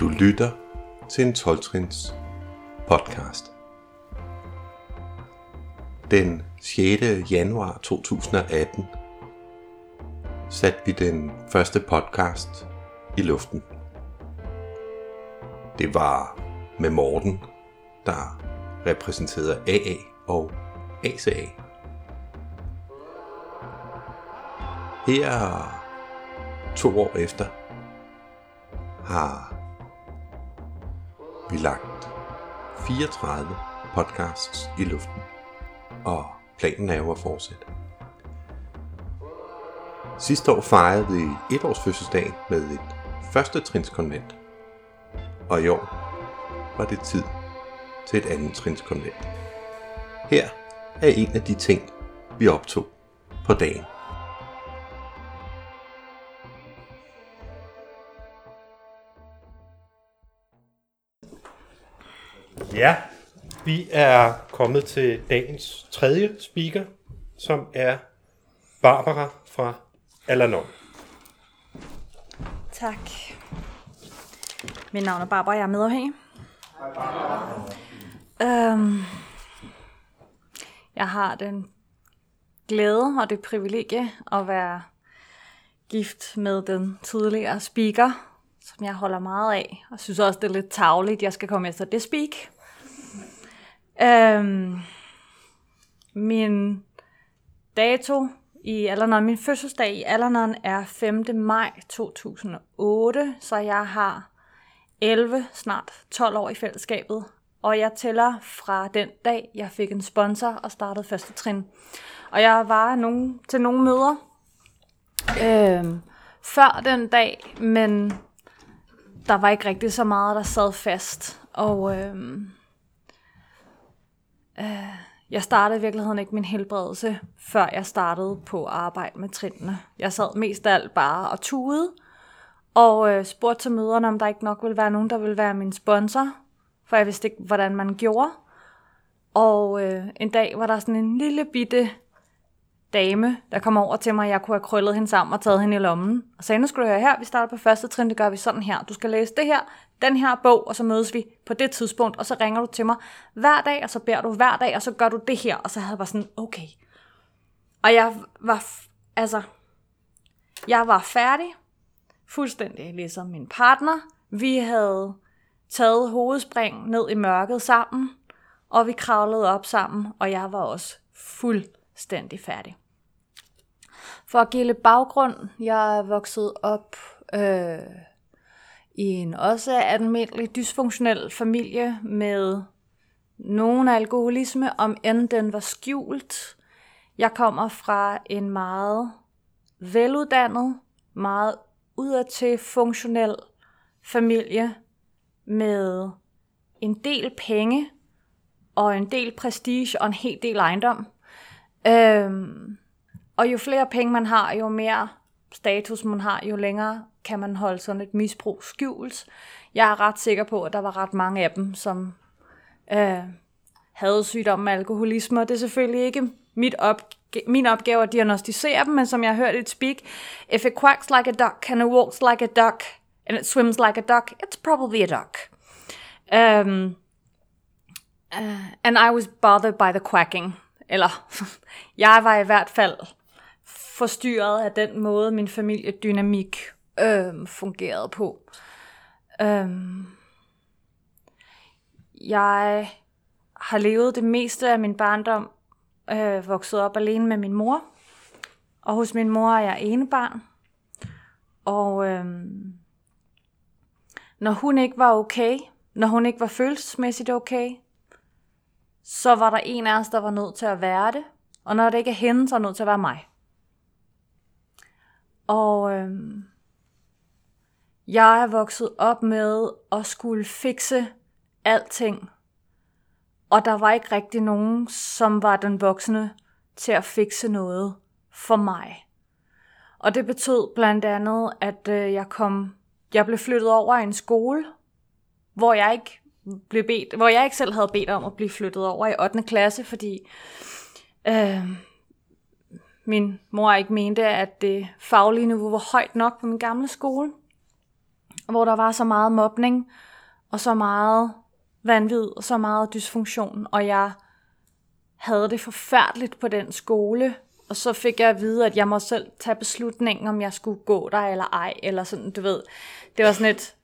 Du lytter til en 12-trins podcast. Den 6. januar 2018 satte vi den første podcast i luften. Det var med Morten, der repræsenterede AA og ACA. Her to år efter har vi lagt 34 podcasts i luften, og planen er jo at fortsætte. Sidste år fejrede vi et års fødselsdag med et første trinskonvent, og i år var det tid til et andet trinskonvent. Her er en af de ting, vi optog på dagen. Ja, vi er kommet til dagens tredje speaker, som er Barbara fra Alanon. Tak. Mit navn er Barbara, jeg er medafhængig. Øhm, jeg har den glæde og det privilegie at være gift med den tidligere speaker, som jeg holder meget af, og synes også, det er lidt tavligt, jeg skal komme efter det speak. Øhm, min dato i Alanon, min fødselsdag i alderen er 5. maj 2008, så jeg har 11, snart 12 år i fællesskabet, og jeg tæller fra den dag, jeg fik en sponsor og startede første trin. Og jeg var nogen, til nogle møder øhm, før den dag, men der var ikke rigtig så meget, der sad fast. Og øhm, øh, jeg startede i virkeligheden ikke min helbredelse, før jeg startede på at arbejde med trinene. Jeg sad mest af alt bare og tude, og øh, spurgte til møderne, om der ikke nok ville være nogen, der ville være min sponsor, for jeg vidste ikke, hvordan man gjorde. Og øh, en dag var der sådan en lille bitte dame, der kom over til mig, jeg kunne have krøllet hende sammen og taget hende i lommen. Og sagde, nu skal du høre her, vi starter på første trin, det gør vi sådan her. Du skal læse det her, den her bog, og så mødes vi på det tidspunkt, og så ringer du til mig hver dag, og så beder du hver dag, og så gør du det her. Og så havde jeg bare sådan, okay. Og jeg var, altså, jeg var færdig, fuldstændig ligesom min partner. Vi havde taget hovedspring ned i mørket sammen, og vi kravlede op sammen, og jeg var også fuldstændig færdig. For at give lidt baggrund, jeg er vokset op øh, i en også almindelig dysfunktionel familie med nogen alkoholisme, om end den var skjult. Jeg kommer fra en meget veluddannet, meget udadtil funktionel familie med en del penge og en del prestige og en hel del ejendom. Øhm, og jo flere penge man har, jo mere status man har, jo længere kan man holde sådan et misbrug skjult. Jeg er ret sikker på, at der var ret mange af dem, som øh, havde sygdom med alkoholisme, og det er selvfølgelig ikke mit opg- min opgave at diagnostisere dem, men som jeg har hørt et speak, if it quacks like a duck and it walks like a duck and it swims like a duck, it's probably a duck. Um, uh, and I was bothered by the quacking. Eller, jeg var i hvert fald forstyrret af den måde, min familiedynamik øh, fungerede på. Øh, jeg har levet det meste af min barndom, øh, vokset op alene med min mor. Og hos min mor er jeg ene barn. Og øh, når hun ikke var okay, når hun ikke var følelsesmæssigt okay, så var der en af os, der var nødt til at være det. Og når det ikke er hende, så er det nødt til at være mig. Og øh, jeg er vokset op med at skulle fikse alting. Og der var ikke rigtig nogen, som var den voksne til at fikse noget for mig. Og det betød blandt andet, at øh, jeg kom, jeg blev flyttet over i en skole, hvor jeg ikke blev bedt, hvor jeg ikke selv havde bedt om at blive flyttet over i 8. klasse, fordi øh, min mor ikke mente, at det faglige niveau var højt nok på min gamle skole hvor der var så meget mobning, og så meget vanvid, og så meget dysfunktion, og jeg havde det forfærdeligt på den skole, og så fik jeg at vide, at jeg må selv tage beslutningen, om jeg skulle gå der eller ej, eller sådan, du ved. Det var sådan et,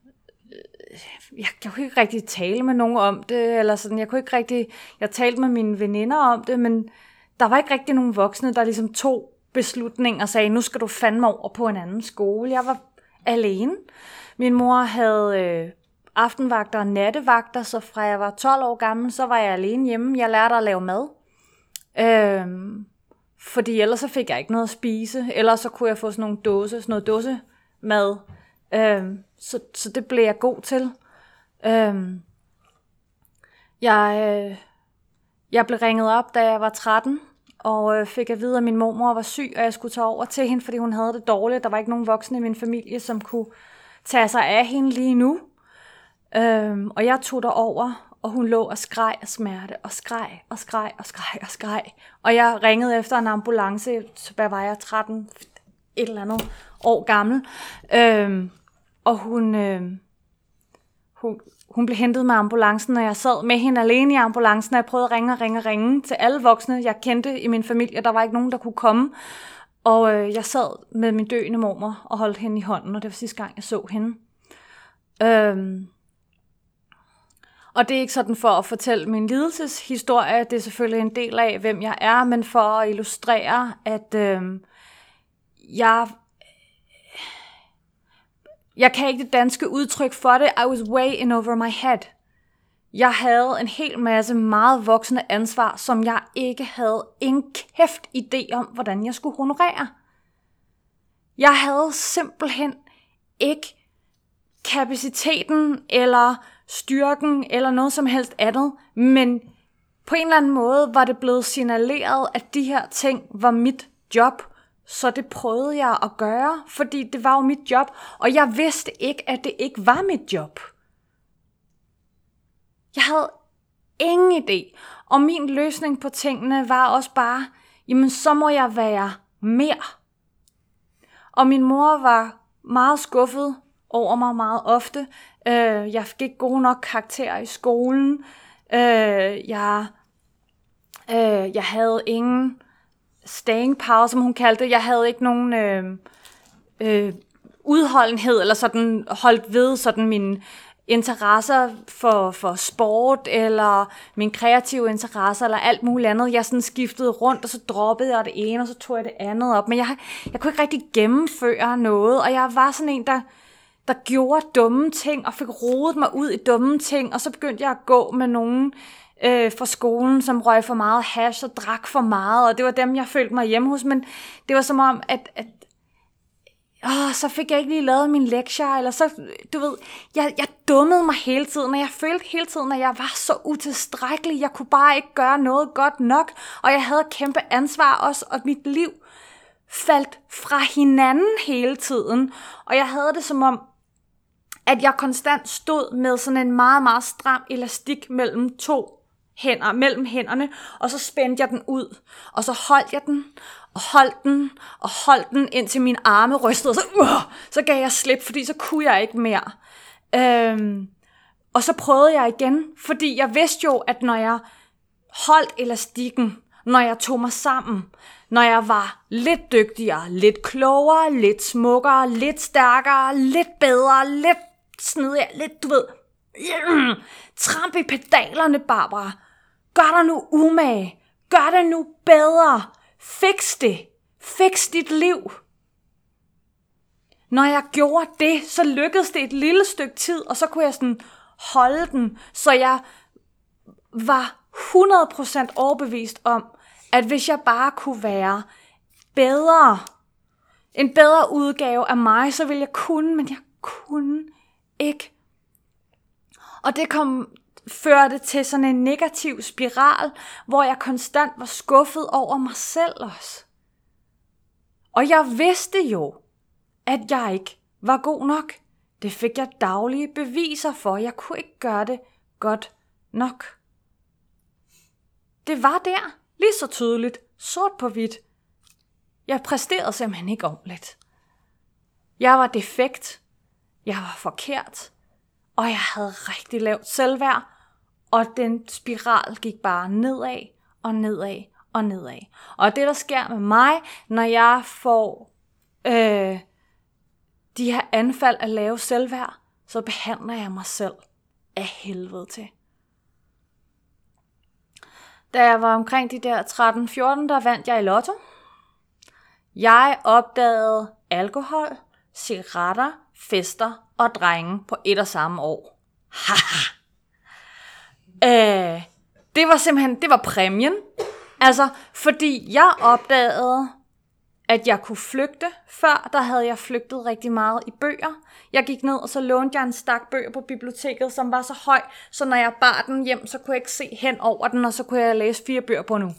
øh, jeg, jeg kunne ikke rigtig tale med nogen om det, eller sådan, jeg kunne ikke rigtig, jeg talte med mine veninder om det, men der var ikke rigtig nogen voksne, der ligesom tog beslutningen og sagde, nu skal du fandme over på en anden skole. Jeg var alene. Min mor havde øh, aftenvagter og nattevagter, så fra jeg var 12 år gammel, så var jeg alene hjemme. Jeg lærte at lave mad. Øhm, fordi ellers så fik jeg ikke noget at spise. Ellers så kunne jeg få sådan nogle dåse, sådan noget dåsemad. Øhm, så, så det blev jeg god til. Øhm, jeg, øh, jeg blev ringet op, da jeg var 13, og øh, fik at vide, at min mormor var syg, og jeg skulle tage over til hende, fordi hun havde det dårligt. Der var ikke nogen voksne i min familie, som kunne tage sig af hende lige nu. Øhm, og jeg tog derover, og hun lå og skreg af smerte, og skreg, og skreg, og skreg, og skreg. Og jeg ringede efter en ambulance, hvad var jeg, 13, et eller andet år gammel. Øhm, og hun, øhm, hun, hun blev hentet med ambulancen, og jeg sad med hende alene i ambulancen, og jeg prøvede at ringe og ringe og ringe til alle voksne, jeg kendte i min familie. Der var ikke nogen, der kunne komme. Og øh, jeg sad med min døende mormor og holdt hende i hånden, og det var sidste gang, jeg så hende. Øhm, og det er ikke sådan for at fortælle min lidelseshistorie, det er selvfølgelig en del af, hvem jeg er, men for at illustrere, at øh, jeg jeg kan ikke det danske udtryk for det. I was way in over my head. Jeg havde en hel masse meget voksende ansvar, som jeg ikke havde en kæft idé om, hvordan jeg skulle honorere. Jeg havde simpelthen ikke kapaciteten eller styrken eller noget som helst andet, men på en eller anden måde var det blevet signaleret, at de her ting var mit job, så det prøvede jeg at gøre, fordi det var jo mit job, og jeg vidste ikke, at det ikke var mit job. Jeg havde ingen idé, og min løsning på tingene var også bare, jamen så må jeg være mere. Og min mor var meget skuffet over mig meget ofte. Øh, jeg fik ikke gode nok karakterer i skolen. Øh, jeg, øh, jeg havde ingen staying power, som hun kaldte det. Jeg havde ikke nogen øh, øh, udholdenhed, eller sådan holdt ved sådan min interesser for, for sport, eller min kreative interesser, eller alt muligt andet. Jeg sådan skiftede rundt, og så droppede jeg det ene, og så tog jeg det andet op. Men jeg, jeg kunne ikke rigtig gennemføre noget, og jeg var sådan en, der, der gjorde dumme ting, og fik rodet mig ud i dumme ting, og så begyndte jeg at gå med nogen, øh, fra skolen, som røg for meget hash og drak for meget, og det var dem, jeg følte mig hjemme hos, men det var som om, at, at åh, så fik jeg ikke lige lavet min lektier, eller så, du ved, jeg, jeg dummede mig hele tiden, og jeg følte hele tiden, at jeg var så utilstrækkelig, jeg kunne bare ikke gøre noget godt nok, og jeg havde kæmpe ansvar også, og mit liv faldt fra hinanden hele tiden, og jeg havde det som om, at jeg konstant stod med sådan en meget, meget stram elastik mellem to hænder, mellem hænderne, og så spændte jeg den ud, og så holdt jeg den, og holdt den, og holdt den, indtil mine arme rystede, og så, uh, så gav jeg slip, fordi så kunne jeg ikke mere. Øhm, og så prøvede jeg igen, fordi jeg vidste jo, at når jeg holdt elastikken, når jeg tog mig sammen, når jeg var lidt dygtigere, lidt klogere, lidt smukkere, lidt stærkere, lidt bedre, lidt snedigere, lidt, du ved, tramp i pedalerne, Barbara. Gør dig nu umage. Gør det nu bedre. Fix det. Fix dit liv. Når jeg gjorde det, så lykkedes det et lille stykke tid, og så kunne jeg sådan holde den, så jeg var 100% overbevist om, at hvis jeg bare kunne være bedre, en bedre udgave af mig, så ville jeg kunne, men jeg kunne ikke. Og det kom førte til sådan en negativ spiral, hvor jeg konstant var skuffet over mig selv også. Og jeg vidste jo, at jeg ikke var god nok. Det fik jeg daglige beviser for. Jeg kunne ikke gøre det godt nok. Det var der, lige så tydeligt, sort på hvidt. Jeg præsterede simpelthen ikke ordentligt. Jeg var defekt. jeg var forkert, og jeg havde rigtig lavt selvværd, og den spiral gik bare nedad og nedad og nedad. Og det, der sker med mig, når jeg får øh, de her anfald af lave selvværd, så behandler jeg mig selv af helvede til. Da jeg var omkring de der 13-14, der vandt jeg i lotto. Jeg opdagede alkohol, cigaretter, fester og drenge på et og samme år. Haha! Øh, det var simpelthen, det var præmien. Altså, fordi jeg opdagede, at jeg kunne flygte. Før, der havde jeg flygtet rigtig meget i bøger. Jeg gik ned, og så lånte jeg en stak bøger på biblioteket, som var så høj, så når jeg bar den hjem, så kunne jeg ikke se hen over den, og så kunne jeg læse fire bøger på nu.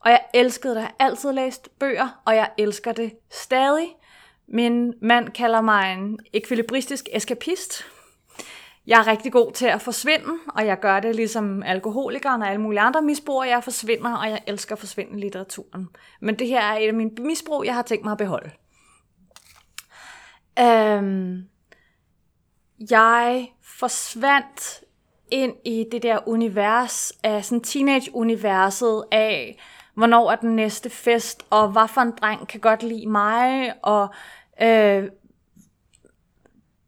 Og jeg elskede det. Jeg har altid læst bøger, og jeg elsker det stadig. Min mand kalder mig en ekvilibristisk eskapist. Jeg er rigtig god til at forsvinde, og jeg gør det ligesom alkoholikeren og alle mulige andre misbrugere. Jeg forsvinder, og jeg elsker at forsvinde litteraturen. Men det her er et af mine misbrug, jeg har tænkt mig at beholde. Øhm, jeg forsvandt ind i det der univers af sådan teenage-universet af, hvornår er den næste fest, og hvad for en dreng kan godt lide mig, og øh,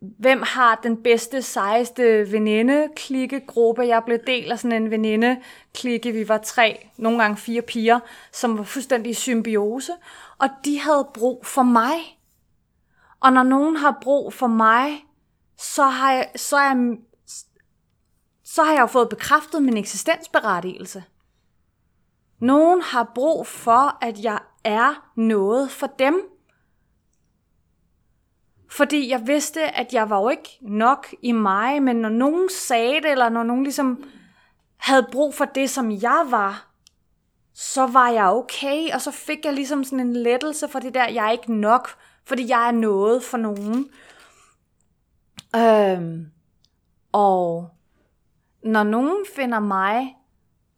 hvem har den bedste, sejeste veninde klikke gruppe. Jeg blev del af sådan en veninde-klikke. Vi var tre, nogle gange fire piger, som var fuldstændig i symbiose. Og de havde brug for mig. Og når nogen har brug for mig, så har jeg, så er jeg, så har jeg jo fået bekræftet min eksistensberettigelse. Nogen har brug for, at jeg er noget for dem. Fordi jeg vidste, at jeg var jo ikke nok i mig, men når nogen sagde det, eller når nogen ligesom havde brug for det, som jeg var, så var jeg okay, og så fik jeg ligesom sådan en lettelse for det der, jeg er ikke nok, fordi jeg er noget for nogen. Øhm, og når nogen finder mig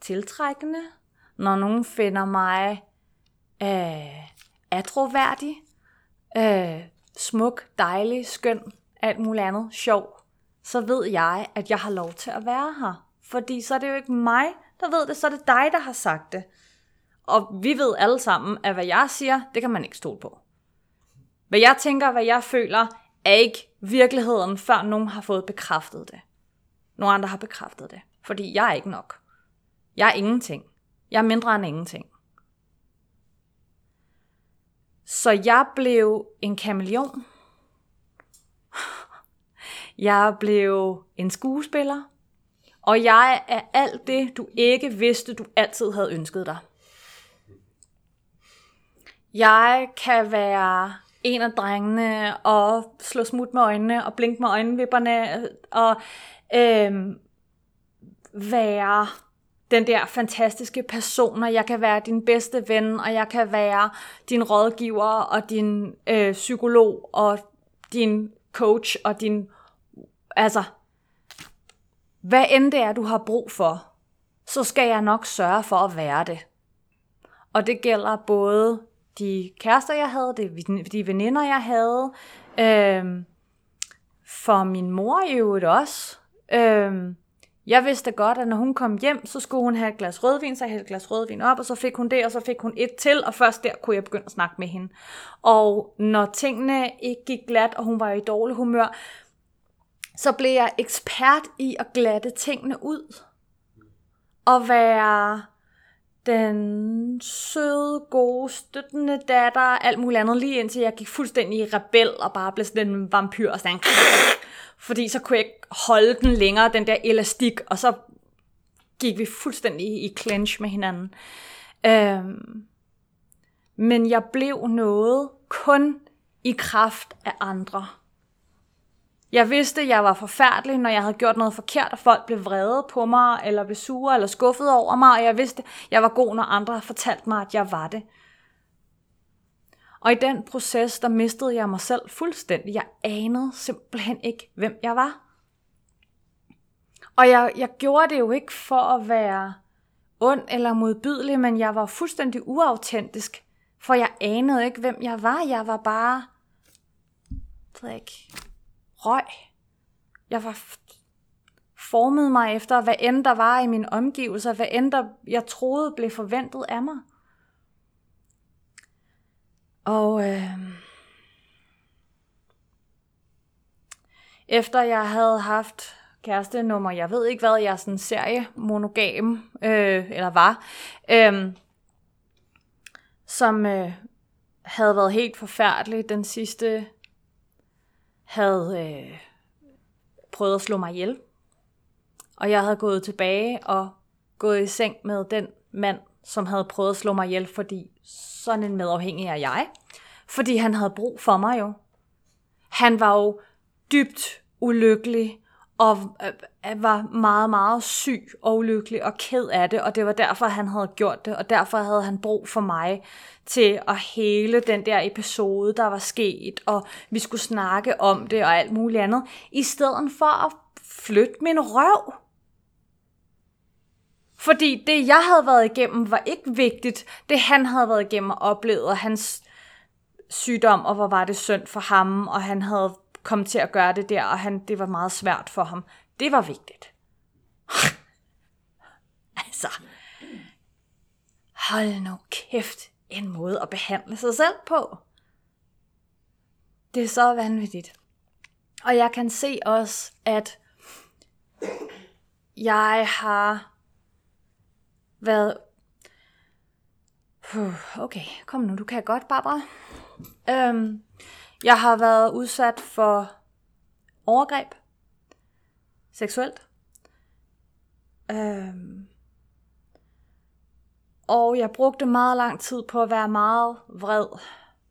tiltrækkende, når nogen finder mig øh, atroværdig, øh, smuk, dejlig, skøn, alt muligt andet, sjov, så ved jeg, at jeg har lov til at være her. Fordi så er det jo ikke mig, der ved det, så er det dig, der har sagt det. Og vi ved alle sammen, at hvad jeg siger, det kan man ikke stole på. Hvad jeg tænker, hvad jeg føler, er ikke virkeligheden, før nogen har fået bekræftet det. Nogle andre har bekræftet det. Fordi jeg er ikke nok. Jeg er ingenting. Jeg er mindre end ingenting. Så jeg blev en kameleon. Jeg blev en skuespiller. Og jeg er alt det, du ikke vidste, du altid havde ønsket dig. Jeg kan være en af drengene og slå smut med øjnene og blinke med øjenvipperne og øhm, være den der fantastiske person, og jeg kan være din bedste ven, og jeg kan være din rådgiver, og din øh, psykolog, og din coach, og din... Altså, hvad end det er, du har brug for, så skal jeg nok sørge for at være det. Og det gælder både de kærester, jeg havde, de veninder, jeg havde, øh, for min mor i øvrigt også. Øh, jeg vidste godt, at når hun kom hjem, så skulle hun have et glas rødvin, så jeg hældte et glas rødvin op, og så fik hun det, og så fik hun et til, og først der kunne jeg begynde at snakke med hende. Og når tingene ikke gik glat, og hun var i dårlig humør, så blev jeg ekspert i at glatte tingene ud. Og være den søde, gode, støttende datter, alt muligt andet, lige indtil jeg gik fuldstændig i rebel og bare blev sådan en vampyr og sådan fordi så kunne jeg ikke holde den længere, den der elastik, og så gik vi fuldstændig i clinch med hinanden. Øhm, men jeg blev noget kun i kraft af andre. Jeg vidste, at jeg var forfærdelig, når jeg havde gjort noget forkert, og folk blev vrede på mig, eller blev sure, eller skuffet over mig, og jeg vidste, at jeg var god, når andre fortalte mig, at jeg var det. Og i den proces, der mistede jeg mig selv fuldstændig. Jeg anede simpelthen ikke, hvem jeg var. Og jeg, jeg gjorde det jo ikke for at være ond eller modbydelig, men jeg var fuldstændig uautentisk, for jeg anede ikke, hvem jeg var. Jeg var bare, ved ikke, røg. Jeg var formet mig efter, hvad end der var i mine omgivelser, hvad end der jeg troede blev forventet af mig. Og øh, efter jeg havde haft kæreste nummer, jeg ved ikke hvad, jeg er sådan serie monogam, øh, eller var, øh, som øh, havde været helt forfærdelig. Den sidste havde øh, prøvet at slå mig ihjel. Og jeg havde gået tilbage og gået i seng med den mand, som havde prøvet at slå mig ihjel, fordi sådan en medafhængig er jeg. Fordi han havde brug for mig jo. Han var jo dybt ulykkelig og øh, øh, var meget, meget syg og ulykkelig og ked af det, og det var derfor, han havde gjort det, og derfor havde han brug for mig til at hele den der episode, der var sket, og vi skulle snakke om det og alt muligt andet, i stedet for at flytte min røv. Fordi det, jeg havde været igennem, var ikke vigtigt. Det, han havde været igennem og oplevet, og hans sygdom, og hvor var det synd for ham, og han havde kommet til at gøre det der, og han, det var meget svært for ham. Det var vigtigt. altså, hold nu kæft, en måde at behandle sig selv på. Det er så vanvittigt. Og jeg kan se også, at jeg har været... Okay, kom nu, du kan godt, Barbara. Øhm, jeg har været udsat for overgreb. Seksuelt. Øhm, og jeg brugte meget lang tid på at være meget vred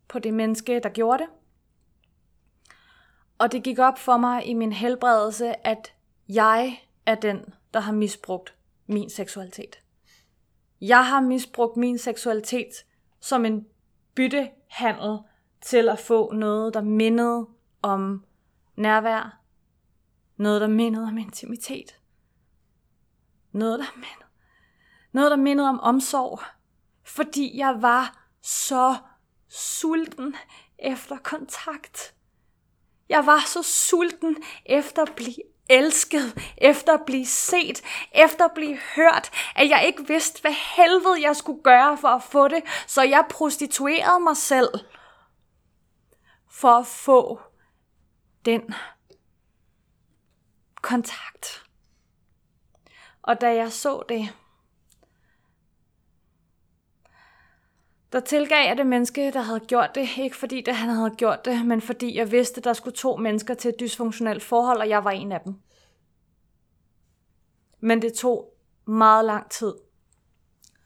på det menneske, der gjorde det. Og det gik op for mig i min helbredelse, at jeg er den, der har misbrugt min seksualitet. Jeg har misbrugt min seksualitet som en byttehandel til at få noget, der mindede om nærvær, noget, der mindede om intimitet, noget, der mindede, noget, der mindede om omsorg, fordi jeg var så sulten efter kontakt. Jeg var så sulten efter at blive elsket, efter at blive set, efter at blive hørt, at jeg ikke vidste, hvad helvede jeg skulle gøre for at få det, så jeg prostituerede mig selv for at få den kontakt. Og da jeg så det, der tilgav jeg det menneske, der havde gjort det. Ikke fordi det, han havde gjort det, men fordi jeg vidste, der skulle to mennesker til et dysfunktionelt forhold, og jeg var en af dem. Men det tog meget lang tid,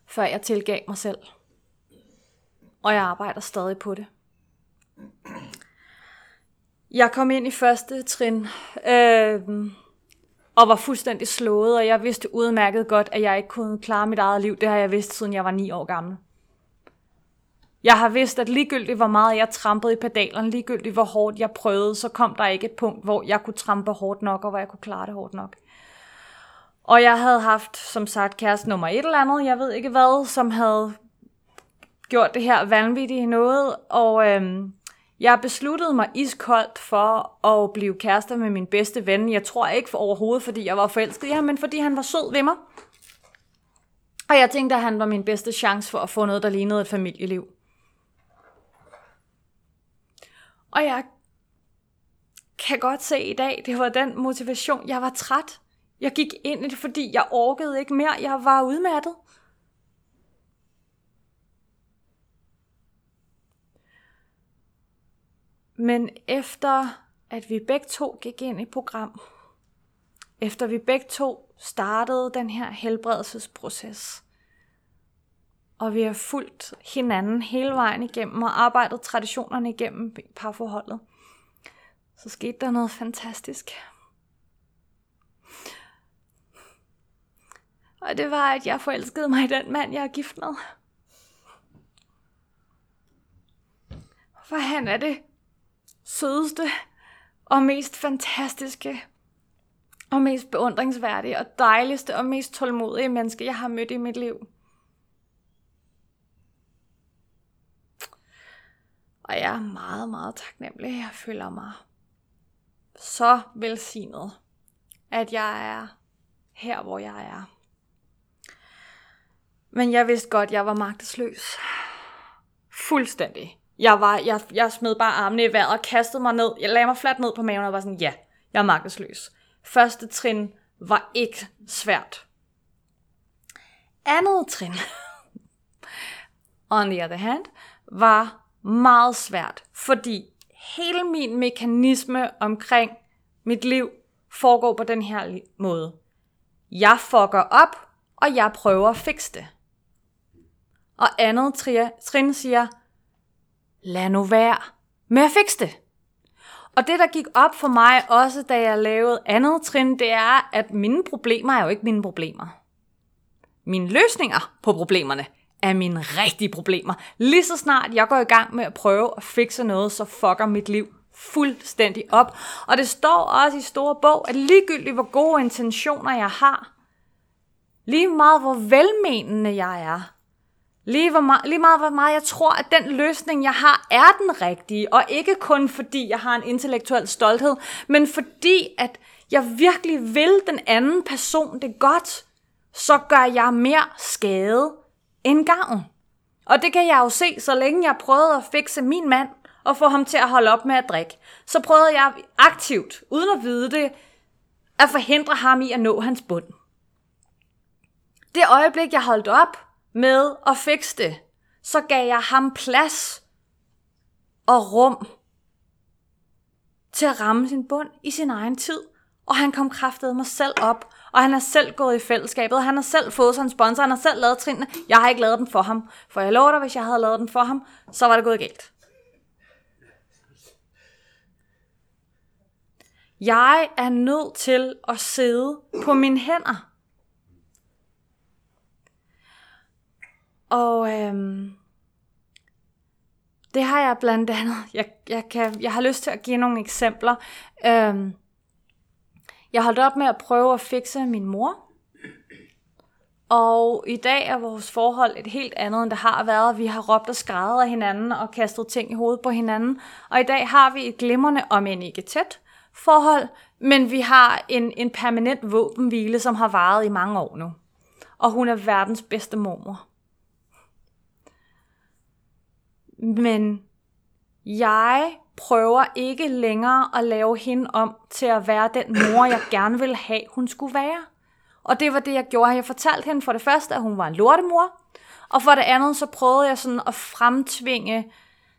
før jeg tilgav mig selv. Og jeg arbejder stadig på det. Jeg kom ind i første trin, øh, og var fuldstændig slået, og jeg vidste udmærket godt, at jeg ikke kunne klare mit eget liv. Det har jeg vidst, siden jeg var ni år gammel. Jeg har vidst, at ligegyldigt hvor meget jeg trampede i pedalerne, ligegyldigt hvor hårdt jeg prøvede, så kom der ikke et punkt, hvor jeg kunne trampe hårdt nok, og hvor jeg kunne klare det hårdt nok. Og jeg havde haft, som sagt, kæreste nummer et eller andet, jeg ved ikke hvad, som havde gjort det her vanvittige noget, og øhm, jeg besluttede mig iskoldt for at blive kærester med min bedste ven. Jeg tror ikke for overhovedet, fordi jeg var forelsket i ham, men fordi han var sød ved mig. Og jeg tænkte, at han var min bedste chance for at få noget, der lignede et familieliv. Og jeg kan godt se i dag, det var den motivation. Jeg var træt. Jeg gik ind i det, fordi jeg orkede ikke mere. Jeg var udmattet. Men efter at vi begge to gik ind i program, efter vi begge to startede den her helbredelsesproces, og vi har fulgt hinanden hele vejen igennem og arbejdet traditionerne igennem parforholdet, så skete der noget fantastisk. Og det var, at jeg forelskede mig i den mand, jeg er gift med. For han er det sødeste og mest fantastiske og mest beundringsværdige og dejligste og mest tålmodige menneske, jeg har mødt i mit liv. Og jeg er meget, meget taknemmelig. Jeg føler mig så velsignet, at jeg er her, hvor jeg er. Men jeg vidste godt, at jeg var magtesløs. Fuldstændig. Jeg, var, jeg, jeg smed bare armene i vejret og kastede mig ned. Jeg lagde mig fladt ned på maven og var sådan, ja, jeg er magtesløs. Første trin var ikke svært. Andet trin, on the other hand, var meget svært, fordi hele min mekanisme omkring mit liv foregår på den her måde. Jeg fucker op, og jeg prøver at fikse det. Og andet trin siger, lad nu være med at fikse det. Og det, der gik op for mig også, da jeg lavede andet trin, det er, at mine problemer er jo ikke mine problemer. Mine løsninger på problemerne er mine rigtige problemer. Lige så snart jeg går i gang med at prøve at fikse noget, så fucker mit liv fuldstændig op. Og det står også i store bog, at ligegyldigt hvor gode intentioner jeg har, lige meget hvor velmenende jeg er, Lige, hvor meget, lige meget, hvor meget jeg tror, at den løsning, jeg har, er den rigtige. Og ikke kun fordi, jeg har en intellektuel stolthed, men fordi, at jeg virkelig vil den anden person det godt, så gør jeg mere skade en gavn. Og det kan jeg jo se, så længe jeg prøvede at fikse min mand og få ham til at holde op med at drikke. Så prøvede jeg aktivt, uden at vide det, at forhindre ham i at nå hans bund. Det øjeblik, jeg holdt op, med at fikse det, så gav jeg ham plads og rum til at ramme sin bund i sin egen tid. Og han kom kraftet mig selv op, og han har selv gået i fællesskabet, og han har selv fået sig en sponsor, han har selv lavet trinene. Jeg har ikke lavet den for ham, for jeg lover dig, hvis jeg havde lavet den for ham, så var det gået galt. Jeg er nødt til at sidde på mine hænder. Og øhm, det har jeg blandt andet, jeg, jeg, kan, jeg har lyst til at give nogle eksempler. Øhm, jeg holdt op med at prøve at fikse min mor. Og i dag er vores forhold et helt andet, end det har været. Vi har råbt og skrevet af hinanden og kastet ting i hovedet på hinanden. Og i dag har vi et glimrende, om end ikke tæt, forhold, men vi har en, en permanent våbenhvile, som har varet i mange år nu. Og hun er verdens bedste mormor. Men jeg prøver ikke længere at lave hende om til at være den mor, jeg gerne ville have, hun skulle være. Og det var det, jeg gjorde. Jeg fortalte hende for det første, at hun var en lortemor. Og for det andet, så prøvede jeg sådan at fremtvinge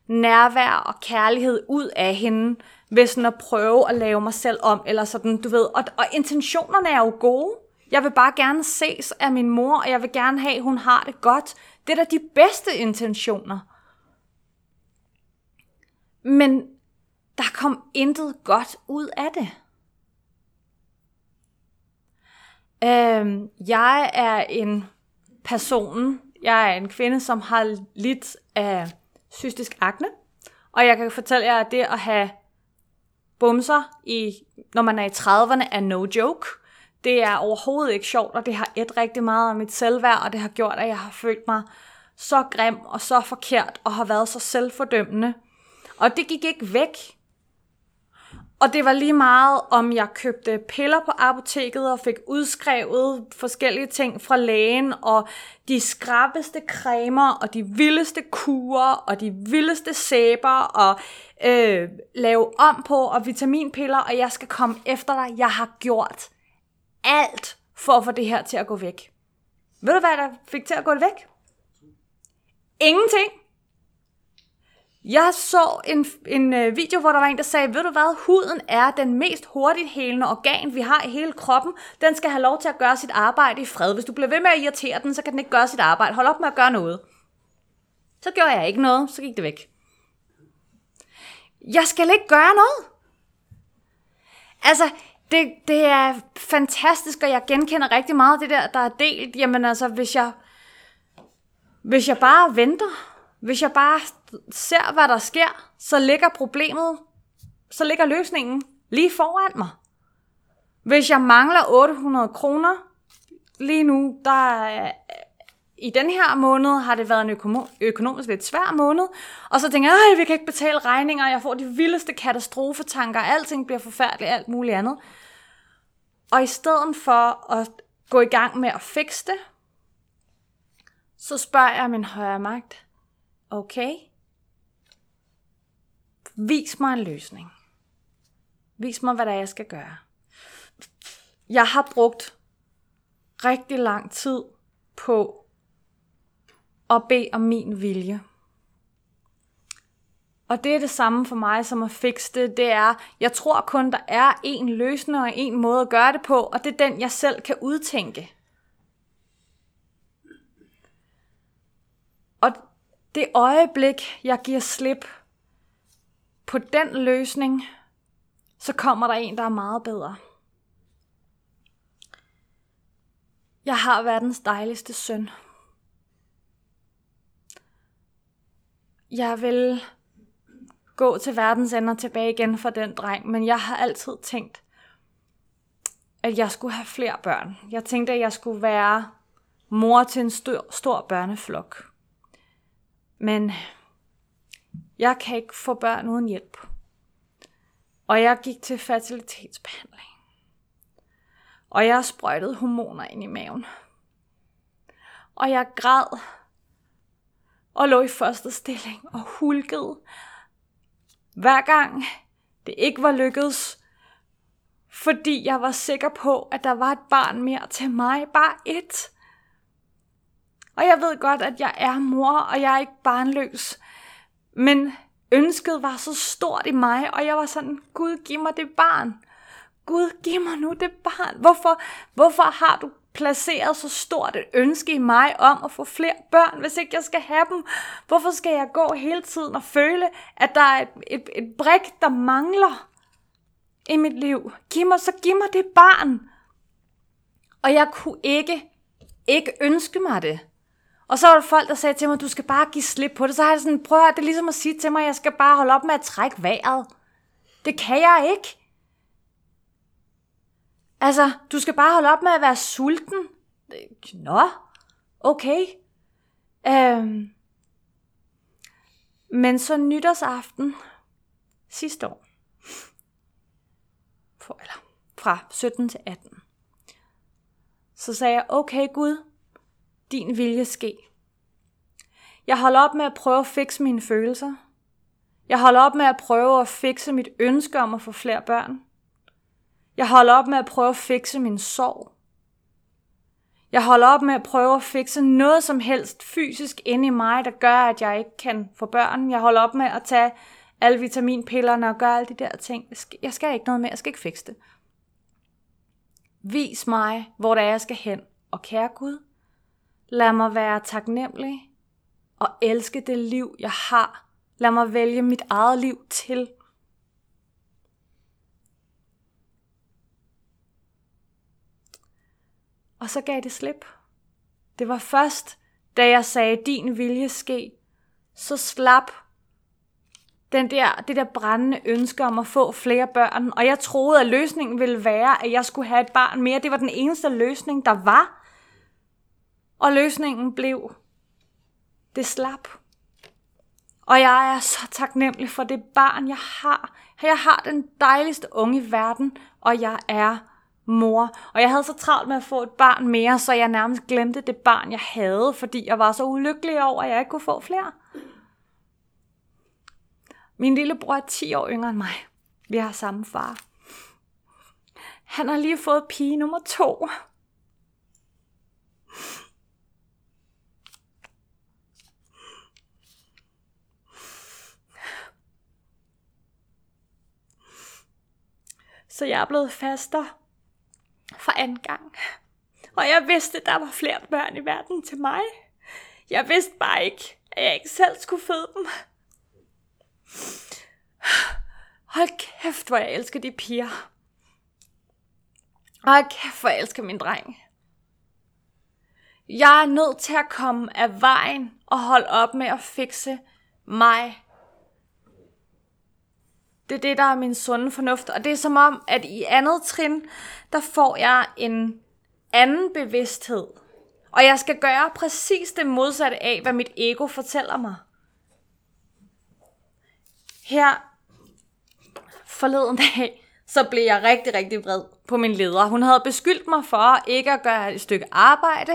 nærvær og kærlighed ud af hende, ved sådan at prøve at lave mig selv om, eller sådan, du ved. Og, og intentionerne er jo gode. Jeg vil bare gerne ses af min mor, og jeg vil gerne have, at hun har det godt. Det er da de bedste intentioner. Men der kom intet godt ud af det. Øhm, jeg er en person, jeg er en kvinde, som har lidt af cystisk akne. Og jeg kan fortælle jer, at det at have bumser, i, når man er i 30'erne, er no joke. Det er overhovedet ikke sjovt, og det har et rigtig meget af mit selvværd, og det har gjort, at jeg har følt mig så grim og så forkert, og har været så selvfordømmende. Og det gik ikke væk. Og det var lige meget, om jeg købte piller på apoteket og fik udskrevet forskellige ting fra lægen, og de skrabbeste cremer, og de vildeste kurer, og de vildeste sæber, og øh, lave om på, og vitaminpiller, og jeg skal komme efter dig. Jeg har gjort alt for at få det her til at gå væk. Ved du, hvad der fik til at gå væk? Ingenting. Jeg så en, en øh, video, hvor der var en, der sagde, ved du hvad, huden er den mest hurtigt helende organ, vi har i hele kroppen. Den skal have lov til at gøre sit arbejde i fred. Hvis du bliver ved med at irritere den, så kan den ikke gøre sit arbejde. Hold op med at gøre noget. Så gjorde jeg ikke noget, så gik det væk. Jeg skal ikke gøre noget. Altså, det, det er fantastisk, og jeg genkender rigtig meget det der, der er delt. Jamen altså, hvis jeg, hvis jeg bare venter, hvis jeg bare ser, hvad der sker, så ligger problemet, så ligger løsningen lige foran mig. Hvis jeg mangler 800 kroner, lige nu, der i den her måned har det været en økonom- økonomisk lidt svær måned, og så tænker jeg, at vi kan ikke betale regninger, jeg får de vildeste katastrofetanker, alting bliver forfærdeligt, alt muligt andet. Og i stedet for at gå i gang med at fikse det, så spørger jeg min højre magt, okay, vis mig en løsning. Vis mig, hvad der er, jeg skal gøre. Jeg har brugt rigtig lang tid på at bede om min vilje. Og det er det samme for mig som at fikse det. Det er, jeg tror kun, der er en løsning og en måde at gøre det på, og det er den, jeg selv kan udtænke. Og det øjeblik, jeg giver slip på den løsning, så kommer der en, der er meget bedre. Jeg har verdens dejligste søn. Jeg vil gå til verdens ender tilbage igen for den dreng, men jeg har altid tænkt, at jeg skulle have flere børn. Jeg tænkte, at jeg skulle være mor til en stor, stor børneflok. Men jeg kan ikke få børn uden hjælp. Og jeg gik til fertilitetsbehandling. Og jeg sprøjtede hormoner ind i maven. Og jeg græd og lå i første stilling og hulkede. Hver gang det ikke var lykkedes, fordi jeg var sikker på, at der var et barn mere til mig. Bare et. Og jeg ved godt, at jeg er mor, og jeg er ikke barnløs. Men ønsket var så stort i mig, og jeg var sådan, Gud, giv mig det barn. Gud, giv mig nu det barn. Hvorfor, hvorfor har du placeret så stort et ønske i mig om at få flere børn, hvis ikke jeg skal have dem? Hvorfor skal jeg gå hele tiden og føle, at der er et, et, et brik, der mangler i mit liv? Giv mig, så giv mig det barn. Og jeg kunne ikke, ikke ønske mig det. Og så var der folk, der sagde til mig, du skal bare give slip på det. Så har jeg sådan, prøv at det er ligesom at sige til mig, jeg skal bare holde op med at trække vejret. Det kan jeg ikke. Altså, du skal bare holde op med at være sulten. Nå, okay. Øhm. Men så nytårsaften sidste år, for, eller fra 17 til 18, så sagde jeg, okay Gud, din vilje ske. Jeg holder op med at prøve at fikse mine følelser. Jeg holder op med at prøve at fikse mit ønske om at få flere børn. Jeg holder op med at prøve at fikse min sorg. Jeg holder op med at prøve at fikse noget som helst fysisk inde i mig, der gør, at jeg ikke kan få børn. Jeg holder op med at tage alle vitaminpillerne og gøre alle de der ting. Jeg skal ikke noget mere, jeg skal ikke fikse det. Vis mig, hvor det er, jeg skal hen. Og kære Gud, lad mig være taknemmelig og elske det liv, jeg har. Lad mig vælge mit eget liv til. Og så gav det slip. Det var først, da jeg sagde, din vilje ske, så slap den der, det der brændende ønske om at få flere børn. Og jeg troede, at løsningen ville være, at jeg skulle have et barn mere. Det var den eneste løsning, der var. Og løsningen blev, det slap. Og jeg er så taknemmelig for det barn, jeg har. Jeg har den dejligste unge i verden, og jeg er mor. Og jeg havde så travlt med at få et barn mere, så jeg nærmest glemte det barn, jeg havde, fordi jeg var så ulykkelig over, at jeg ikke kunne få flere. Min lillebror er 10 år yngre end mig. Vi har samme far. Han har lige fået pige nummer to. Så jeg er blevet faster for anden gang. Og jeg vidste, at der var flere børn i verden til mig. Jeg vidste bare ikke, at jeg ikke selv skulle føde dem. Hold kæft, hvor jeg elsker de piger. Hold kæft, hvor jeg elsker min dreng. Jeg er nødt til at komme af vejen og holde op med at fikse mig det er det, der er min sunde fornuft. Og det er som om, at i andet trin, der får jeg en anden bevidsthed. Og jeg skal gøre præcis det modsatte af, hvad mit ego fortæller mig. Her forleden dag, så blev jeg rigtig, rigtig vred på min leder. Hun havde beskyldt mig for ikke at gøre et stykke arbejde,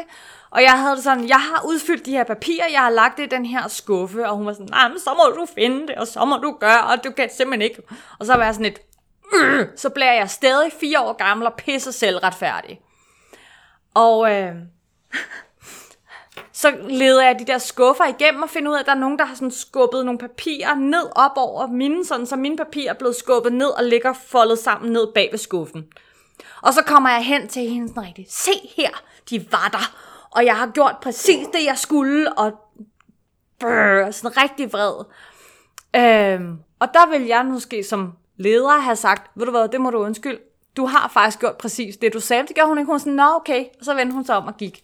og jeg havde det sådan, jeg har udfyldt de her papirer, jeg har lagt det i den her skuffe, og hun var sådan, nej, men så må du finde det, og så må du gøre, og du kan simpelthen ikke. Og så var jeg sådan et, øh, så bliver jeg stadig fire år gammel og pisse selvretfærdig. Og øh, så leder jeg de der skuffer igennem og finder ud af, at der er nogen, der har sådan skubbet nogle papirer ned op over mine, sådan, så mine papirer er blevet skubbet ned og ligger foldet sammen ned bag ved skuffen. Og så kommer jeg hen til hende sådan rigtigt. Se her, de var der. Og jeg har gjort præcis det, jeg skulle. Og brrr, sådan rigtig vred. Øhm, og der vil jeg måske som leder have sagt, ved du hvad, det må du undskylde. Du har faktisk gjort præcis det, du sagde. Det gjorde hun ikke. Hun var sådan, nå okay. Og så vendte hun sig om og gik.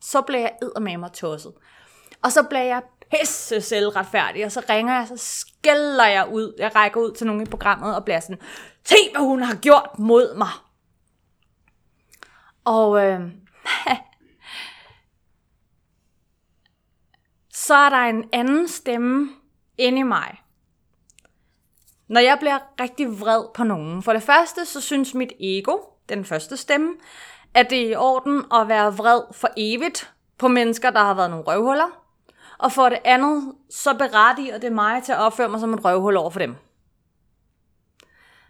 Så blev jeg med mig tosset. Og så blev jeg pisse selvretfærdig, og så ringer jeg, så skælder jeg ud. Jeg rækker ud til nogen i programmet og bliver sådan, se hvad hun har gjort mod mig. Og øh, så er der en anden stemme inde i mig. Når jeg bliver rigtig vred på nogen. For det første, så synes mit ego, den første stemme, at det er i orden at være vred for evigt på mennesker, der har været nogle røvhuller. Og for det andet, så berettiger det mig til at opføre mig som et røvhul over for dem.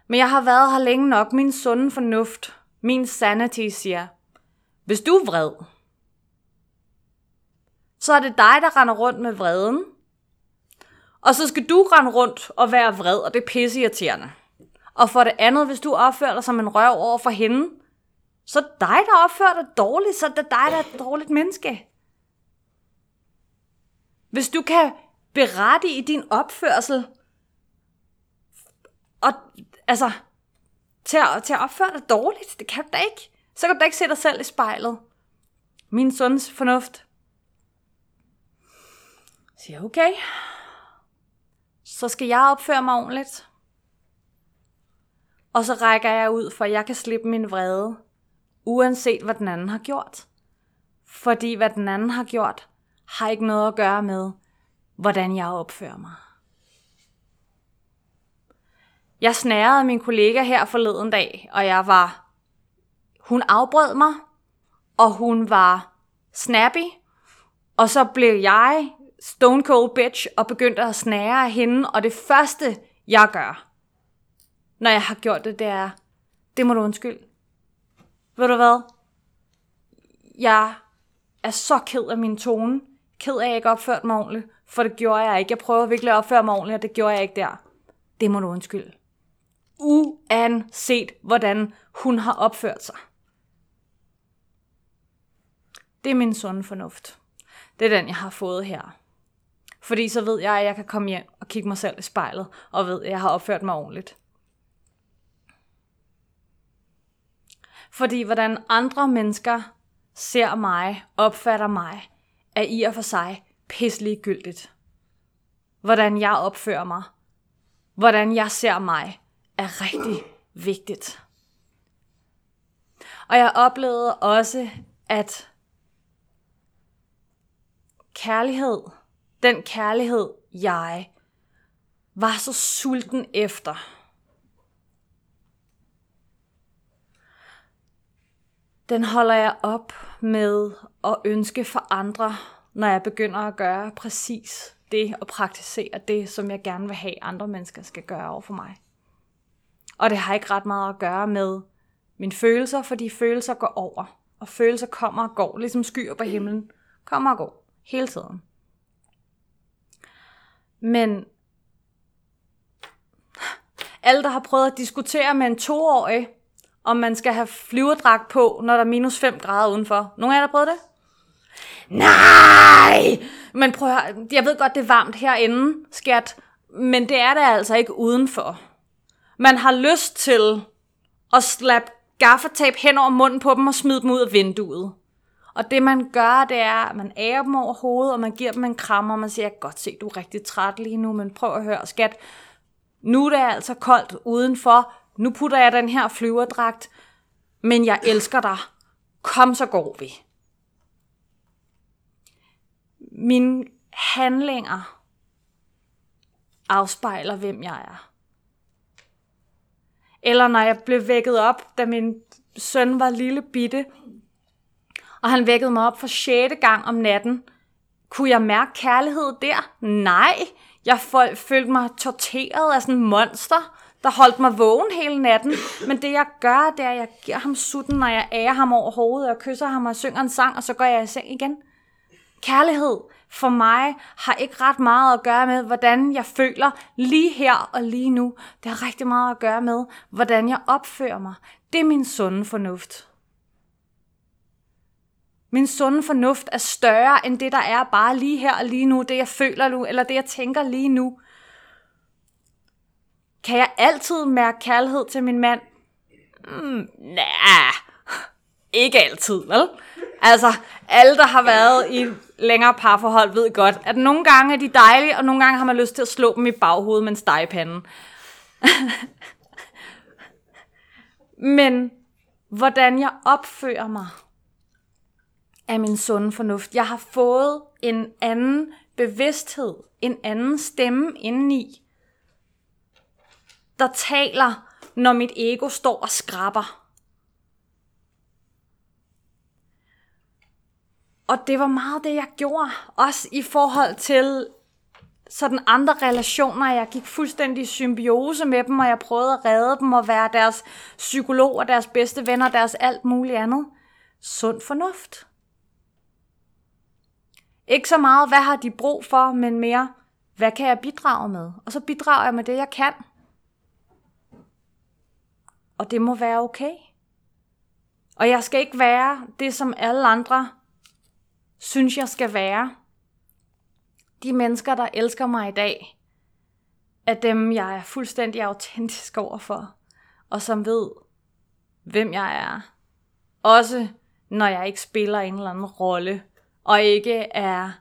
Men jeg har været her længe nok. Min sunde fornuft, min sanity siger, hvis du er vred, så er det dig, der render rundt med vreden. Og så skal du rende rundt og være vred, og det er pisse irriterende. Og for det andet, hvis du opfører dig som en røv over for hende, så er det dig, der opfører dig dårligt, så er det dig, der er et dårligt menneske. Hvis du kan berette i din opførsel, og altså, til at, til at opføre dig dårligt, det kan du da ikke. Så kan du da ikke se dig selv i spejlet. Min sunds fornuft siger, okay, så skal jeg opføre mig ordentligt. Og så rækker jeg ud, for jeg kan slippe min vrede, uanset hvad den anden har gjort. Fordi hvad den anden har gjort, har ikke noget at gøre med, hvordan jeg opfører mig. Jeg snærede min kollega her forleden dag, og jeg var... Hun afbrød mig, og hun var snappy, og så blev jeg stone cold bitch og begyndte at snære af hende, og det første, jeg gør, når jeg har gjort det, det er, det må du undskylde. Ved du hvad? Jeg er så ked af min tone. Ked af, at jeg ikke opførte mig ordentligt. For det gjorde jeg ikke. Jeg prøver virkelig at opføre mig ordentligt, og det gjorde jeg ikke der. Det må du undskylde. Uanset hvordan hun har opført sig. Det er min sunde fornuft. Det er den, jeg har fået her. Fordi så ved jeg, at jeg kan komme hjem og kigge mig selv i spejlet, og ved, at jeg har opført mig ordentligt. Fordi hvordan andre mennesker ser mig, opfatter mig, er i og for sig pisselig gyldigt. Hvordan jeg opfører mig, hvordan jeg ser mig, er rigtig vigtigt. Og jeg oplevede også, at kærlighed, den kærlighed, jeg var så sulten efter, den holder jeg op med at ønske for andre, når jeg begynder at gøre præcis det og praktisere det, som jeg gerne vil have, andre mennesker skal gøre over for mig. Og det har ikke ret meget at gøre med mine følelser, fordi følelser går over. Og følelser kommer og går, ligesom skyer på himlen. Kommer og går. Hele tiden. Men alle, der har prøvet at diskutere med en toårig, om man skal have flyverdragt på, når der er minus 5 grader udenfor. Nogle af jer, der har prøvet det? Nej! Men prøv at høre, jeg ved godt, det er varmt herinde, skat, men det er det altså ikke udenfor. Man har lyst til at slappe gaffatape hen over munden på dem og smide dem ud af vinduet. Og det man gør, det er, at man ærer dem over hovedet, og man giver dem en kram, og man siger, jeg kan godt se, du er rigtig træt lige nu, men prøv at høre, skat, nu er det altså koldt udenfor, nu putter jeg den her flyverdragt, men jeg elsker dig. Kom, så går vi. mine handlinger afspejler, hvem jeg er. Eller når jeg blev vækket op, da min søn var lille bitte, og han vækkede mig op for sjette gang om natten. Kunne jeg mærke kærlighed der? Nej. Jeg følte mig torteret af sådan en monster, der holdt mig vågen hele natten. Men det jeg gør, det er, at jeg giver ham sutten, når jeg ærer ham over hovedet, og kysser ham og synger en sang, og så går jeg i seng igen. Kærlighed for mig har ikke ret meget at gøre med, hvordan jeg føler lige her og lige nu. Det har rigtig meget at gøre med, hvordan jeg opfører mig. Det er min sunde fornuft. Min sunde fornuft er større end det, der er bare lige her og lige nu, det jeg føler nu, eller det jeg tænker lige nu. Kan jeg altid mærke kærlighed til min mand? Mm, nej, ikke altid, vel? Altså, alle, der har været i længere parforhold, ved godt, at nogle gange er de dejlige, og nogle gange har man lyst til at slå dem i baghovedet med en stegepande. Men hvordan jeg opfører mig, af min sunde fornuft. Jeg har fået en anden bevidsthed, en anden stemme indeni, der taler, når mit ego står og skraber. Og det var meget det, jeg gjorde, også i forhold til sådan andre relationer. Jeg gik fuldstændig i symbiose med dem, og jeg prøvede at redde dem og være deres psykolog og deres bedste venner, deres alt muligt andet. Sund fornuft. Ikke så meget, hvad har de brug for, men mere, hvad kan jeg bidrage med? Og så bidrager jeg med det, jeg kan. Og det må være okay. Og jeg skal ikke være det, som alle andre synes, jeg skal være. De mennesker, der elsker mig i dag, er dem, jeg er fuldstændig autentisk overfor, og som ved, hvem jeg er. Også når jeg ikke spiller en eller anden rolle og ikke er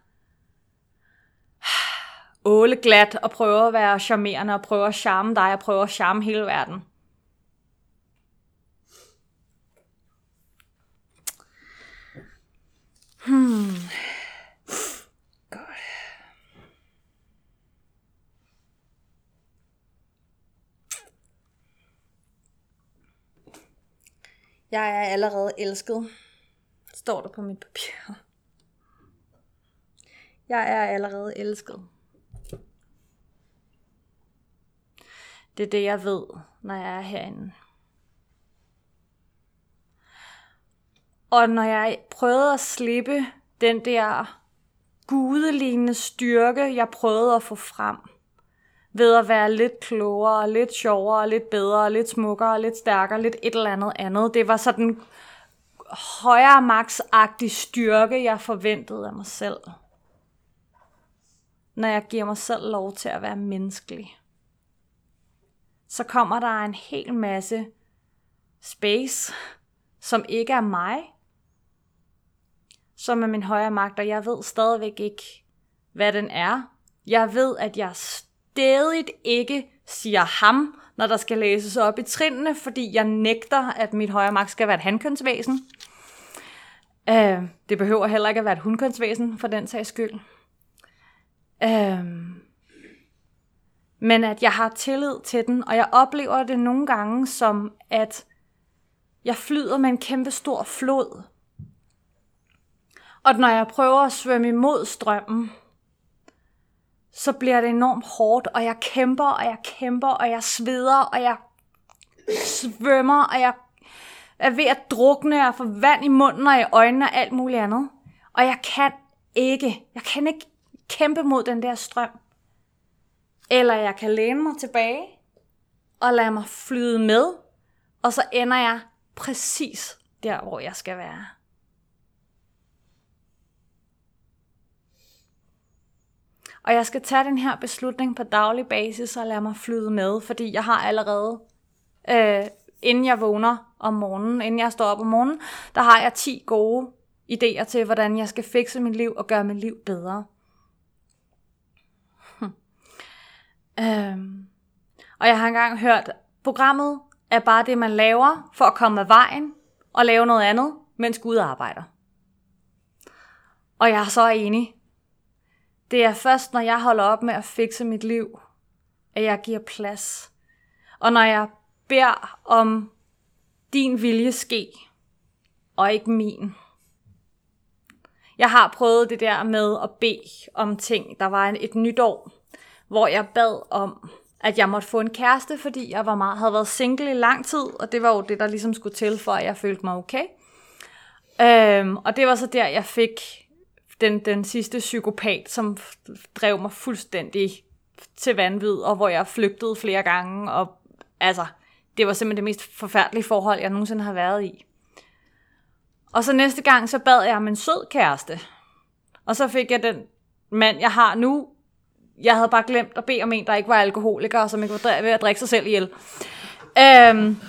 åleglat og prøver at være charmerende og prøver at charme dig og prøver at charme hele verden. Hmm. Godt. Jeg er allerede elsket, står der på mit papir. Jeg er allerede elsket. Det er det, jeg ved, når jeg er herinde. Og når jeg prøvede at slippe den der gudelignende styrke, jeg prøvede at få frem, ved at være lidt klogere, lidt sjovere, lidt bedre, lidt smukkere, lidt stærkere, lidt et eller andet andet. Det var sådan højere maksagtig styrke, jeg forventede af mig selv når jeg giver mig selv lov til at være menneskelig. Så kommer der en hel masse space, som ikke er mig, som er min højere magt, og jeg ved stadigvæk ikke, hvad den er. Jeg ved, at jeg stadig ikke siger ham, når der skal læses op i trinene, fordi jeg nægter, at mit højere magt skal være et handkønsvæsen. Uh, det behøver heller ikke at være et hundkønsvæsen, for den sags skyld. Øhm, men at jeg har tillid til den, og jeg oplever det nogle gange som, at jeg flyder med en kæmpe stor flod. Og når jeg prøver at svømme imod strømmen, så bliver det enormt hårdt, og jeg kæmper, og jeg kæmper, og jeg sveder, og jeg svømmer, og jeg er ved at drukne, og få vand i munden og i øjnene og alt muligt andet. Og jeg kan ikke, jeg kan ikke kæmpe mod den der strøm. Eller jeg kan læne mig tilbage og lade mig flyde med, og så ender jeg præcis der, hvor jeg skal være. Og jeg skal tage den her beslutning på daglig basis og lade mig flyde med, fordi jeg har allerede, øh, inden jeg vågner om morgenen, inden jeg står op om morgenen, der har jeg 10 gode idéer til, hvordan jeg skal fikse mit liv og gøre mit liv bedre. Øhm, og jeg har engang hørt, programmet er bare det, man laver for at komme af vejen og lave noget andet, mens Gud arbejder. Og jeg er så enig. Det er først, når jeg holder op med at fikse mit liv, at jeg giver plads. Og når jeg beder om din vilje ske, og ikke min. Jeg har prøvet det der med at bede om ting. Der var et nytår, hvor jeg bad om, at jeg måtte få en kæreste, fordi jeg var meget, havde været single i lang tid, og det var jo det, der ligesom skulle til, for at jeg følte mig okay. Øhm, og det var så der, jeg fik den, den sidste psykopat, som drev mig fuldstændig til vanvid, og hvor jeg flygtede flere gange, og altså, det var simpelthen det mest forfærdelige forhold, jeg nogensinde har været i. Og så næste gang, så bad jeg om en sød kæreste. Og så fik jeg den mand, jeg har nu. Jeg havde bare glemt at bede om en, der ikke var alkoholiker, og som ikke var ved at drikke sig selv ihjel. Øhm,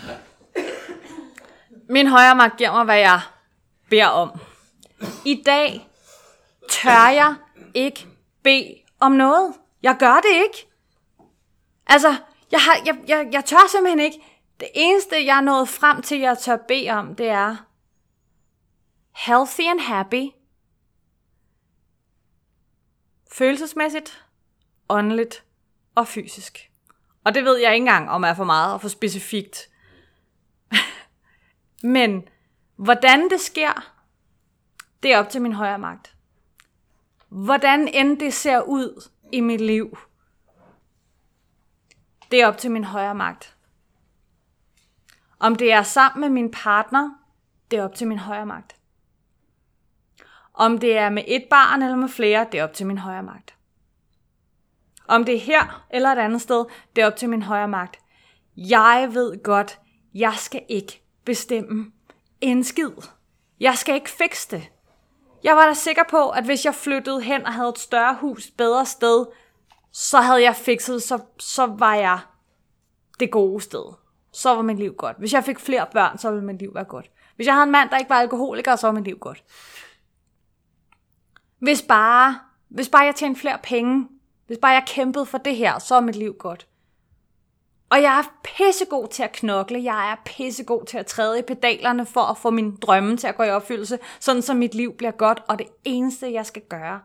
min højre magt giver mig, hvad jeg beder om. I dag tør jeg ikke bede om noget. Jeg gør det ikke. Altså, jeg, har, jeg, jeg, jeg tør simpelthen ikke. Det eneste, jeg er nået frem til, jeg tør bede om, det er healthy and happy, følelsesmæssigt, åndeligt og fysisk. Og det ved jeg ikke engang, om er for meget og for specifikt. Men hvordan det sker, det er op til min højre magt. Hvordan end det ser ud i mit liv, det er op til min højre magt. Om det er sammen med min partner, det er op til min højre magt. Om det er med et barn eller med flere, det er op til min højre magt. Om det er her eller et andet sted, det er op til min højre magt. Jeg ved godt, jeg skal ikke bestemme en skid. Jeg skal ikke fikse det. Jeg var da sikker på, at hvis jeg flyttede hen og havde et større hus, bedre sted, så havde jeg fikset, så, så var jeg det gode sted. Så var mit liv godt. Hvis jeg fik flere børn, så ville mit liv være godt. Hvis jeg havde en mand, der ikke var alkoholiker, så var mit liv godt. Hvis bare, hvis bare jeg tjente flere penge, hvis bare jeg kæmpede for det her, så er mit liv godt. Og jeg er pissegod til at knokle, jeg er pissegod til at træde i pedalerne for at få min drømme til at gå i opfyldelse, sådan så mit liv bliver godt, og det eneste, jeg skal gøre,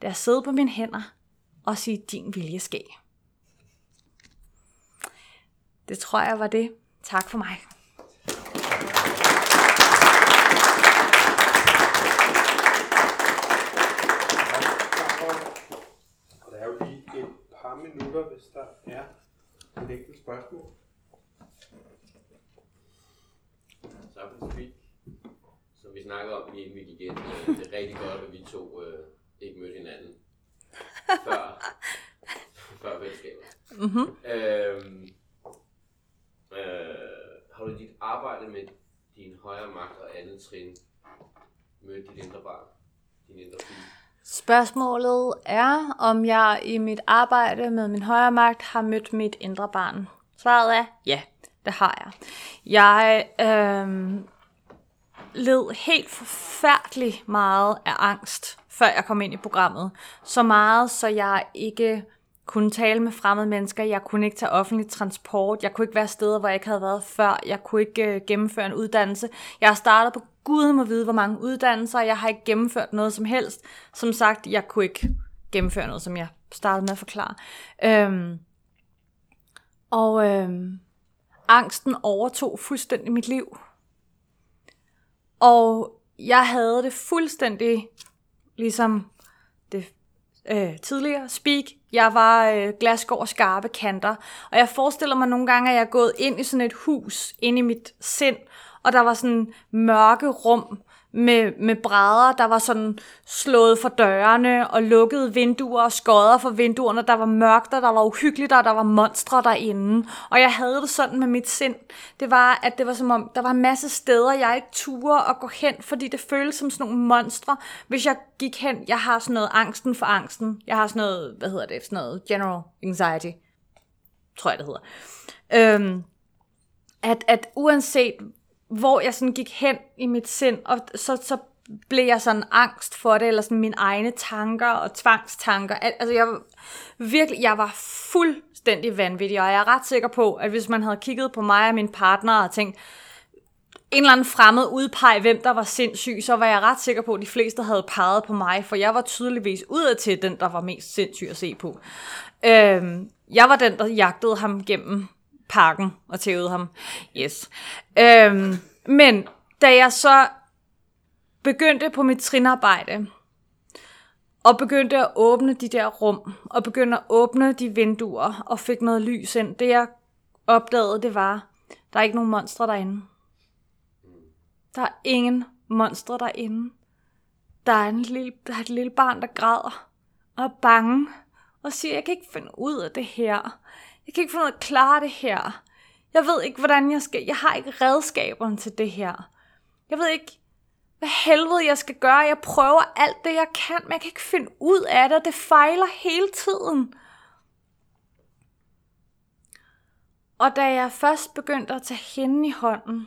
det er at sidde på mine hænder og sige, din vilje ske. Det tror jeg var det. Tak for mig. Og der er jo lige et par minutter, hvis der er et enkelt spørgsmål. Så på speak, som vi snakkede om lige inden vi gik ind. øh, Det er rigtig godt, at vi to øh, ikke mødte hinanden før, før venskabet. Mm-hmm. Øhm, øh, har du dit arbejde med din højre magt og andet trin mødt dit indre barn, din indre pige? Spørgsmålet er, om jeg i mit arbejde med min højre magt har mødt mit indre barn. Svaret er ja, det har jeg. Jeg øh, led helt forfærdeligt meget af angst, før jeg kom ind i programmet. Så meget, så jeg ikke kunne tale med fremmede mennesker. Jeg kunne ikke tage offentlig transport. Jeg kunne ikke være steder, hvor jeg ikke havde været før. Jeg kunne ikke øh, gennemføre en uddannelse. Jeg har startet på Gud må vide, hvor mange uddannelser. Jeg har ikke gennemført noget som helst. Som sagt, jeg kunne ikke gennemføre noget, som jeg startede med at forklare. Øhm, og øhm, angsten overtog fuldstændig mit liv. Og jeg havde det fuldstændig ligesom det øh, tidligere speak. Jeg var øh, glasgård skarpe kanter. Og jeg forestiller mig nogle gange, at jeg er gået ind i sådan et hus, ind i mit sind, og der var sådan mørke rum med, med brædder, der var sådan slået for dørene og lukkede vinduer og skodder for vinduerne. Der var mørkt, og der var uhyggeligt, og der var monstre derinde. Og jeg havde det sådan med mit sind. Det var, at det var som om, der var en masse steder, jeg ikke turde at gå hen, fordi det føltes som sådan nogle monstre. Hvis jeg gik hen, jeg har sådan noget angsten for angsten. Jeg har sådan noget, hvad hedder det, sådan noget general anxiety, tror jeg det hedder. Øhm, at, at uanset hvor jeg sådan gik hen i mit sind, og så, så blev jeg sådan angst for det, eller sådan mine egne tanker og tvangstanker. Altså jeg virkelig, jeg var fuldstændig vanvittig, og jeg er ret sikker på, at hvis man havde kigget på mig og min partner og tænkt, en eller anden fremmed udpege, hvem der var sindssyg, så var jeg ret sikker på, at de fleste havde peget på mig, for jeg var tydeligvis udad til den, der var mest sindssyg at se på. Øhm, jeg var den, der jagtede ham gennem parken og tævede ham. Yes. Øhm, men da jeg så begyndte på mit trinarbejde, og begyndte at åbne de der rum, og begyndte at åbne de vinduer, og fik noget lys ind, det jeg opdagede, det var, der er ikke nogen monstre derinde. Der er ingen monstre derinde. Der er, en lille, der er et lille barn, der græder og er bange og siger, jeg kan ikke finde ud af det her. Jeg kan ikke finde ud af at klare det her. Jeg ved ikke, hvordan jeg skal. Jeg har ikke redskaberne til det her. Jeg ved ikke, hvad helvede jeg skal gøre. Jeg prøver alt det, jeg kan, men jeg kan ikke finde ud af det. Det fejler hele tiden. Og da jeg først begyndte at tage hende i hånden,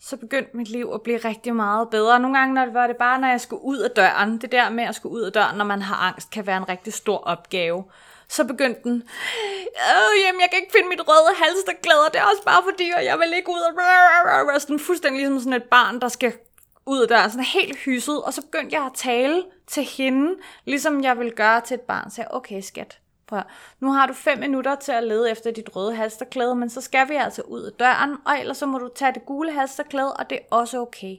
så begyndte mit liv at blive rigtig meget bedre. Nogle gange når det var det bare, når jeg skulle ud af døren. Det der med at skulle ud af døren, når man har angst, kan være en rigtig stor opgave. Så begyndte den, øh, jamen jeg kan ikke finde mit røde halsterklæder, det er også bare fordi, og jeg vil ikke ud og... Sådan fuldstændig ligesom sådan et barn, der skal ud af døren, sådan helt hysset. Og så begyndte jeg at tale til hende, ligesom jeg ville gøre til et barn. Så jeg, okay skat, Prøv. Nu har du fem minutter til at lede efter dit røde halsterklæde, men så skal vi altså ud af døren, og ellers så må du tage det gule halsterklæde, og det er også okay.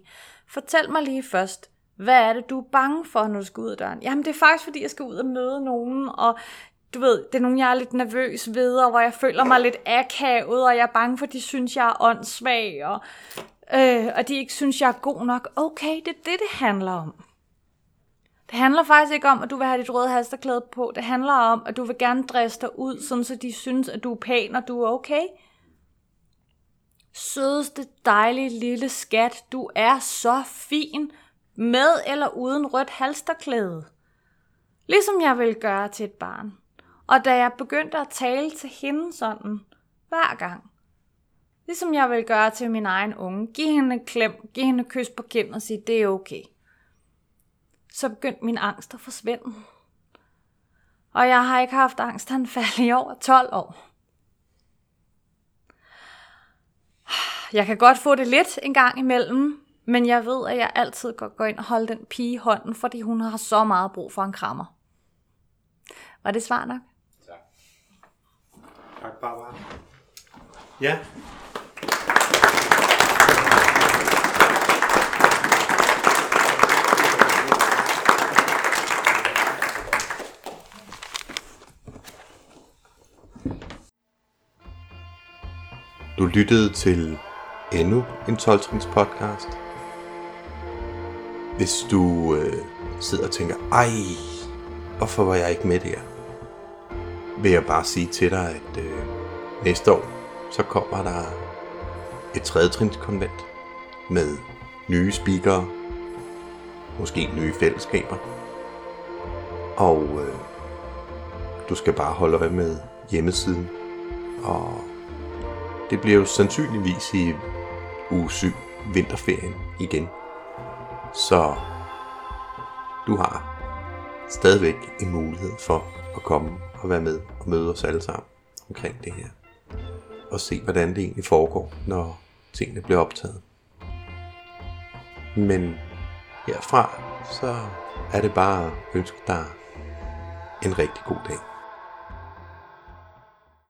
Fortæl mig lige først, hvad er det, du er bange for, når du skal ud af døren? Jamen, det er faktisk, fordi jeg skal ud og møde nogen, og du ved, det er nogen, jeg er lidt nervøs ved, og hvor jeg føler mig lidt akavet, og jeg er bange for, at de synes, jeg er åndssvag, og, øh, og de ikke synes, jeg er god nok. Okay, det er det, det handler om. Det handler faktisk ikke om, at du vil have dit røde halsterklæde på. Det handler om, at du vil gerne dresse dig ud, sådan så de synes, at du er pæn, og du er okay. Sødeste, dejlige lille skat, du er så fin, med eller uden rødt halsterklæde. Ligesom jeg vil gøre til et barn. Og da jeg begyndte at tale til hende sådan, hver gang, ligesom jeg vil gøre til min egen unge, giv hende en klem, giv hende et kys på kinden og sige, det er okay så begyndte min angst at forsvinde. Og jeg har ikke haft angstanfald i over 12 år. Jeg kan godt få det lidt en gang imellem, men jeg ved, at jeg altid godt går ind og holder den pige i hånden, fordi hun har så meget brug for en krammer. Var det svar nok? Tak. Barbara. Ja, Du lyttede til endnu en 12 podcast. Hvis du øh, sidder og tænker, ej, hvorfor var jeg ikke med der? Vil jeg bare sige til dig, at øh, næste år, så kommer der et tredjetrinskonvent med nye speakere, måske nye fællesskaber. Og øh, du skal bare holde øje med hjemmesiden og det bliver jo sandsynligvis i uge 7, vinterferien igen. Så du har stadigvæk en mulighed for at komme og være med og møde os alle sammen omkring det her. Og se, hvordan det egentlig foregår, når tingene bliver optaget. Men herfra, så er det bare at ønske dig en rigtig god dag.